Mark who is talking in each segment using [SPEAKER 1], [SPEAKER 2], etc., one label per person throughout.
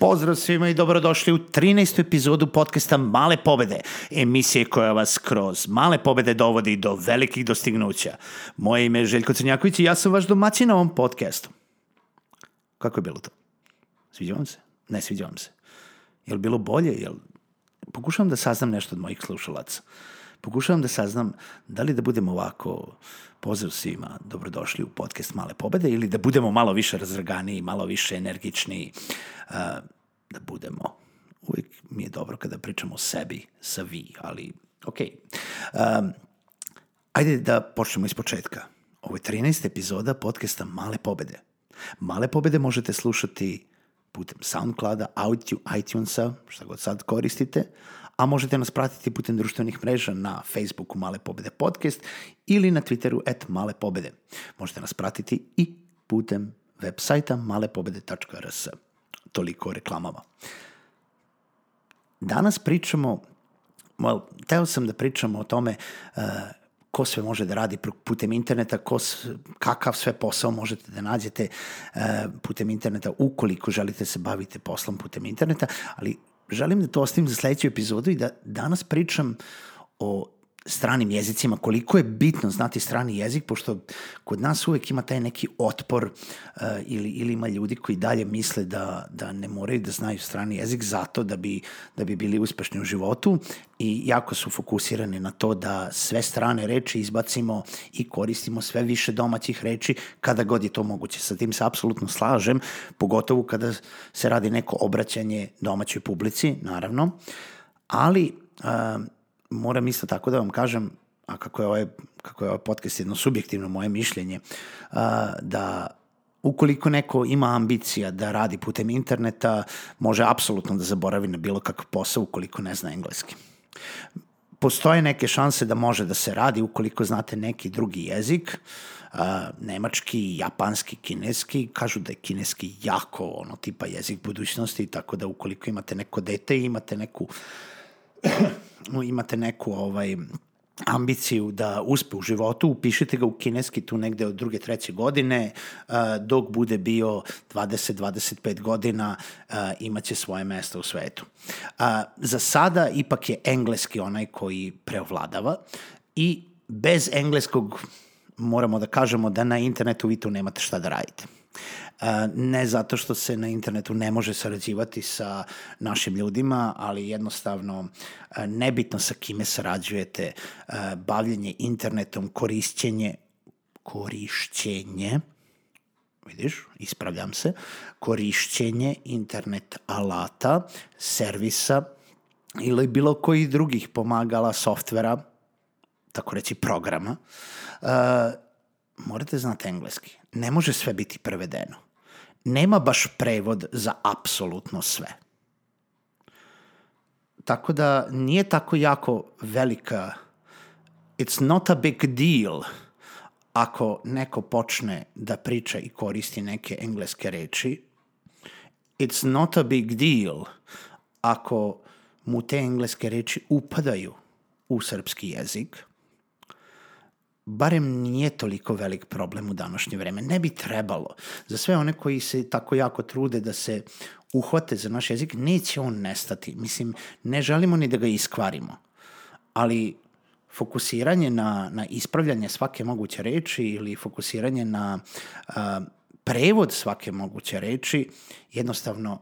[SPEAKER 1] Pozdrav svima i dobrodošli u 13. epizodu podcasta Male pobede, emisije koja vas kroz male pobede dovodi do velikih dostignuća. Moje ime je Željko Crnjaković i ja sam vaš domaćin na ovom podcastu. Kako je bilo to? Sviđa vam se? Ne sviđa vam se. Je li bilo bolje? Jel... Pokušavam da saznam nešto od mojih slušalaca. Pokušavam da saznam da li da budemo ovako pozdrav svima, dobrodošli u podcast Male pobede ili da budemo malo više razrganiji, malo više energični, da budemo, uvijek mi je dobro kada pričamo o sebi sa vi, ali ok. Um, ajde da počnemo iz početka. Ovo je 13. epizoda podcasta Male pobede. Male pobede možete slušati putem Soundclouda, iTunesa, šta god sad koristite, a možete nas pratiti putem društvenih mreža na Facebooku Male pobede podcast ili na Twitteru at Male pobede. Možete nas pratiti i putem web sajta malepobede.rs. Toliko reklamama. Danas pričamo, well, teo sam da pričamo o tome uh, ko sve može da radi putem interneta, ko, kakav sve posao možete da nađete uh, putem interneta ukoliko želite se bavite poslom putem interneta, ali želim da to ostavim za sledeću epizodu i da danas pričam o stranim jezicima, koliko je bitno znati strani jezik, pošto kod nas uvek ima taj neki otpor uh, ili, ili ima ljudi koji dalje misle da, da ne moraju da znaju strani jezik zato da bi, da bi bili uspešni u životu i jako su fokusirani na to da sve strane reči izbacimo i koristimo sve više domaćih reči kada god je to moguće. Sa tim se apsolutno slažem, pogotovo kada se radi neko obraćanje domaćoj publici, naravno, ali uh, moram isto tako da vam kažem, a kako je ovaj, kako je ovaj podcast jedno subjektivno moje mišljenje, da ukoliko neko ima ambicija da radi putem interneta, može apsolutno da zaboravi na bilo kakav posao ukoliko ne zna engleski. Postoje neke šanse da može da se radi ukoliko znate neki drugi jezik, nemački, japanski, kineski, kažu da je kineski jako ono tipa jezik budućnosti, tako da ukoliko imate neko dete i imate neku imate neku ovaj, ambiciju da uspe u životu, upišite ga u kineski tu negde od druge, treće godine, dok bude bio 20-25 godina, imaće svoje mesto u svetu. Za sada ipak je engleski onaj koji preovladava i bez engleskog moramo da kažemo da na internetu vi tu nemate šta da radite ne zato što se na internetu ne može sarađivati sa našim ljudima, ali jednostavno nebitno sa kime sarađujete, bavljenje internetom, korišćenje, korišćenje, vidiš, ispravljam se, korišćenje internet alata, servisa ili bilo kojih drugih pomagala softvera, tako reći programa, uh, morate znati engleski. Ne može sve biti prevedeno nema baš prevod za apsolutno sve. Tako da nije tako jako velika, it's not a big deal ako neko počne da priča i koristi neke engleske reči, it's not a big deal ako mu te engleske reči upadaju u srpski jezik, barem nije toliko velik problem u današnje vreme. Ne bi trebalo. Za sve one koji se tako jako trude da se uhvate za naš jezik, neće on nestati. Mislim, ne želimo ni da ga iskvarimo. Ali fokusiranje na, na ispravljanje svake moguće reči ili fokusiranje na a, prevod svake moguće reči jednostavno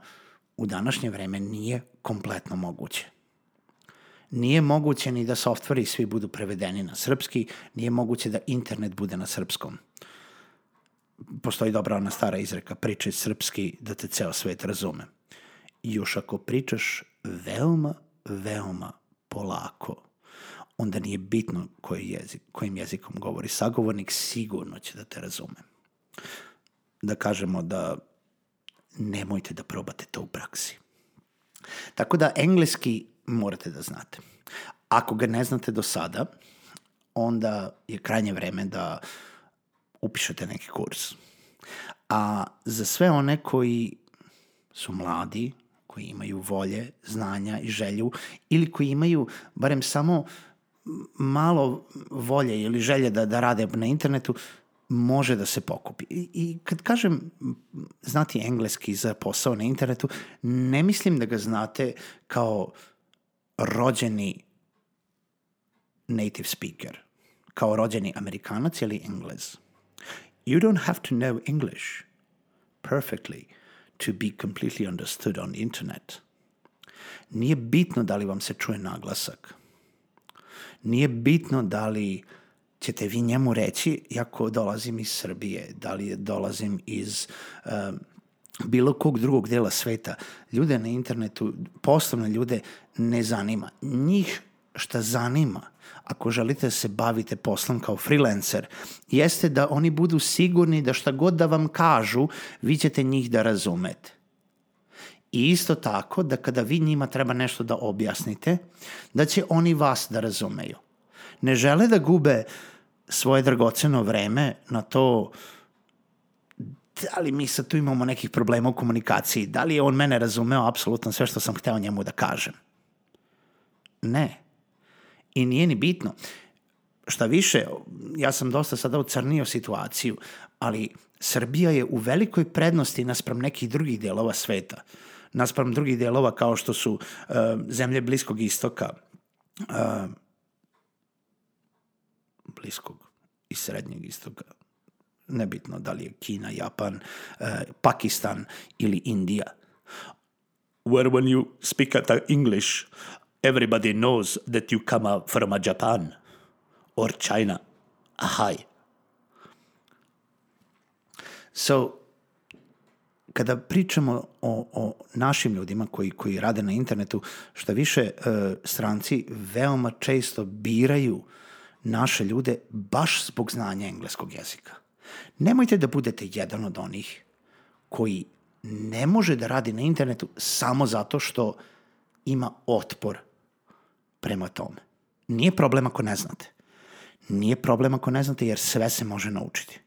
[SPEAKER 1] u današnje vreme nije kompletno moguće nije moguće ni da softveri svi budu prevedeni na srpski, nije moguće da internet bude na srpskom. Postoji dobra ona stara izreka, pričaj srpski da te ceo svet razume. I još ako pričaš veoma, veoma polako, onda nije bitno koji jezik, kojim jezikom govori sagovornik, sigurno će da te razume. Da kažemo da nemojte da probate to u praksi. Tako da engleski morate da znate. Ako ga ne znate do sada, onda je krajnje vreme da upišete neki kurs. A za sve one koji su mladi, koji imaju volje, znanja i želju ili koji imaju barem samo malo volje ili želje da, da rade na internetu, može da se pokupi. I, I kad kažem znati engleski za posao na internetu, ne mislim da ga znate kao rođeni native speaker, kao rođeni amerikanac ili englez. You don't have to know English perfectly to be completely understood on the internet. Nije bitno da li vam se čuje naglasak. Nije bitno da li ćete vi njemu reći, jako dolazim iz Srbije, da li dolazim iz uh, bilo kog drugog dela sveta, ljude na internetu, poslovne ljude ne zanima. Njih šta zanima, ako želite da se bavite poslom kao freelancer, jeste da oni budu sigurni da šta god da vam kažu, vi ćete njih da razumete. I isto tako da kada vi njima treba nešto da objasnite, da će oni vas da razumeju. Ne žele da gube svoje dragoceno vreme na to da li mi sad tu imamo nekih problema u komunikaciji, da li je on mene razumeo apsolutno sve što sam hteo njemu da kažem. Ne. I nije ni bitno. Šta više, ja sam dosta sada ucrnio situaciju, ali Srbija je u velikoj prednosti naspram nekih drugih delova sveta. Naspram drugih delova kao što su uh, zemlje Bliskog istoka, uh, Bliskog i Srednjeg istoka, nebitno da li je Kina, Japan, uh, Pakistan ili Indija. Where when you speak at English, everybody knows that you come from a Japan or China. Hi. So, kada pričamo o, o našim ljudima koji, koji rade na internetu, što više e, stranci veoma često biraju naše ljude baš zbog znanja engleskog jezika. Nemojte da budete jedan od onih koji ne može da radi na internetu samo zato što ima otpor prema tome. Nije problem ako ne znate. Nije problem ako ne znate jer sve se može naučiti.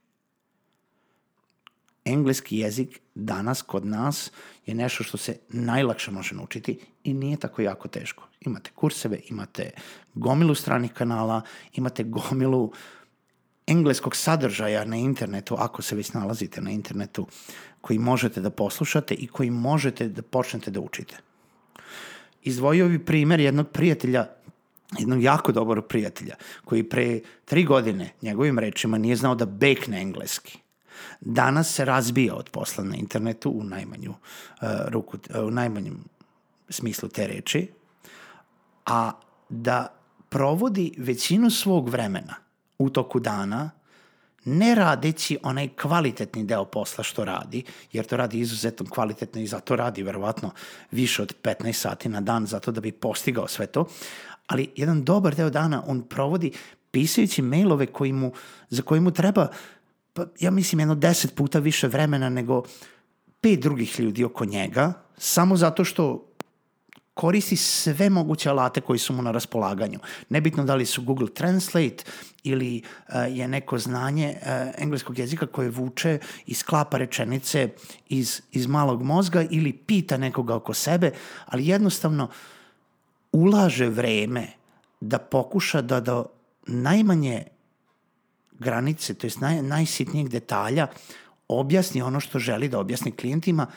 [SPEAKER 1] Engleski jezik danas kod nas je nešto što se najlakše može naučiti i nije tako jako teško. Imate kurseve, imate gomilu stranih kanala, imate gomilu engleskog sadržaja na internetu, ako se već nalazite na internetu, koji možete da poslušate i koji možete da počnete da učite. Izdvojio bi primer jednog prijatelja jednog jako dobrog prijatelja, koji pre tri godine, njegovim rečima, nije znao da bekne engleski. Danas se razbija od posla na internetu u najmanju uh, ruku, uh, u najmanjem smislu te reči, a da provodi većinu svog vremena u toku dana ne radeći onaj kvalitetni deo posla što radi, jer to radi izuzetno kvalitetno i zato radi verovatno više od 15 sati na dan zato da bi postigao sve to, ali jedan dobar deo dana on provodi pisajući mailove koji mu, za koji mu treba, pa, ja mislim, jedno deset puta više vremena nego pet drugih ljudi oko njega, samo zato što koristi sve moguće alate koji su mu na raspolaganju. Nebitno da li su Google Translate ili uh, je neko znanje uh, engleskog jezika koje vuče i sklapa rečenice iz, iz malog mozga ili pita nekoga oko sebe, ali jednostavno ulaže vreme da pokuša da do najmanje granice, to je naj, najsitnijeg detalja, objasni ono što želi da objasni klijentima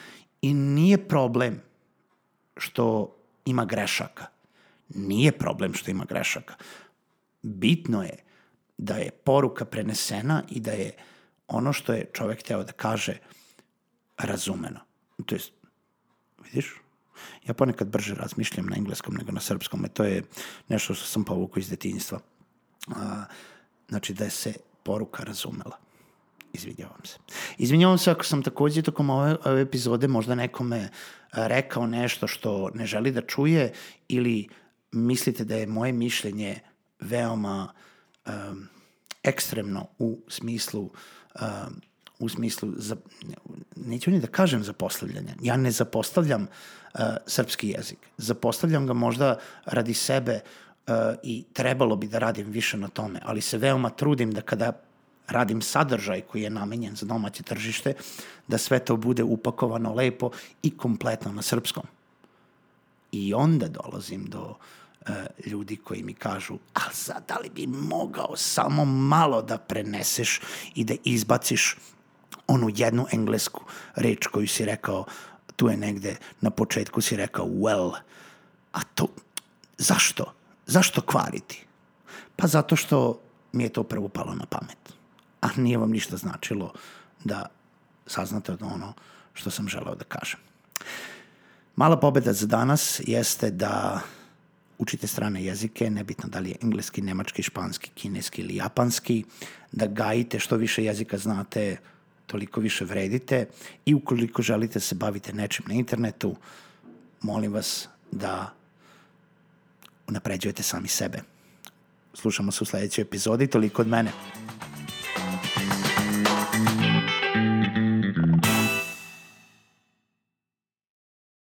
[SPEAKER 1] i nije problem što ima grešaka. Nije problem što ima grešaka. Bitno je da je poruka prenesena i da je ono što je čovek teo da kaže razumeno. To je, vidiš, Ja ponekad brže razmišljam na engleskom nego na srpskom, e to je nešto što sam povukao iz detinjstva. A, znači da je se poruka razumela. Izvinjavam se. Izvinjavam se ako sam takođe tokom ove, ove epizode možda nekome rekao nešto što ne želi da čuje ili mislite da je moje mišljenje veoma um, ekstremno u smislu um, u smislu, za, neću ni da kažem zapostavljanja. Ja ne zapostavljam uh, srpski jezik. Zapostavljam ga možda radi sebe uh, i trebalo bi da radim više na tome, ali se veoma trudim da kada radim sadržaj koji je namenjen za domaće tržište, da sve to bude upakovano lepo i kompletno na srpskom. I onda dolazim do e, ljudi koji mi kažu, a sad da li bi mogao samo malo da preneseš i da izbaciš onu jednu englesku reč koju si rekao, tu je negde na početku si rekao well, a to, zašto? Zašto kvariti? Pa zato što mi je to prvo palo na pamet. A nije vam ništa značilo da saznate od ono što sam želeo da kažem. Mala pobeda za danas jeste da učite strane jezike, nebitno da li je engleski, nemački, španski, kineski ili japanski, da gajite što više jezika znate, toliko više vredite i ukoliko želite da se bavite nečim na internetu, molim vas da unapređujete sami sebe. Slušamo se u sledećoj epizodi, toliko od mene.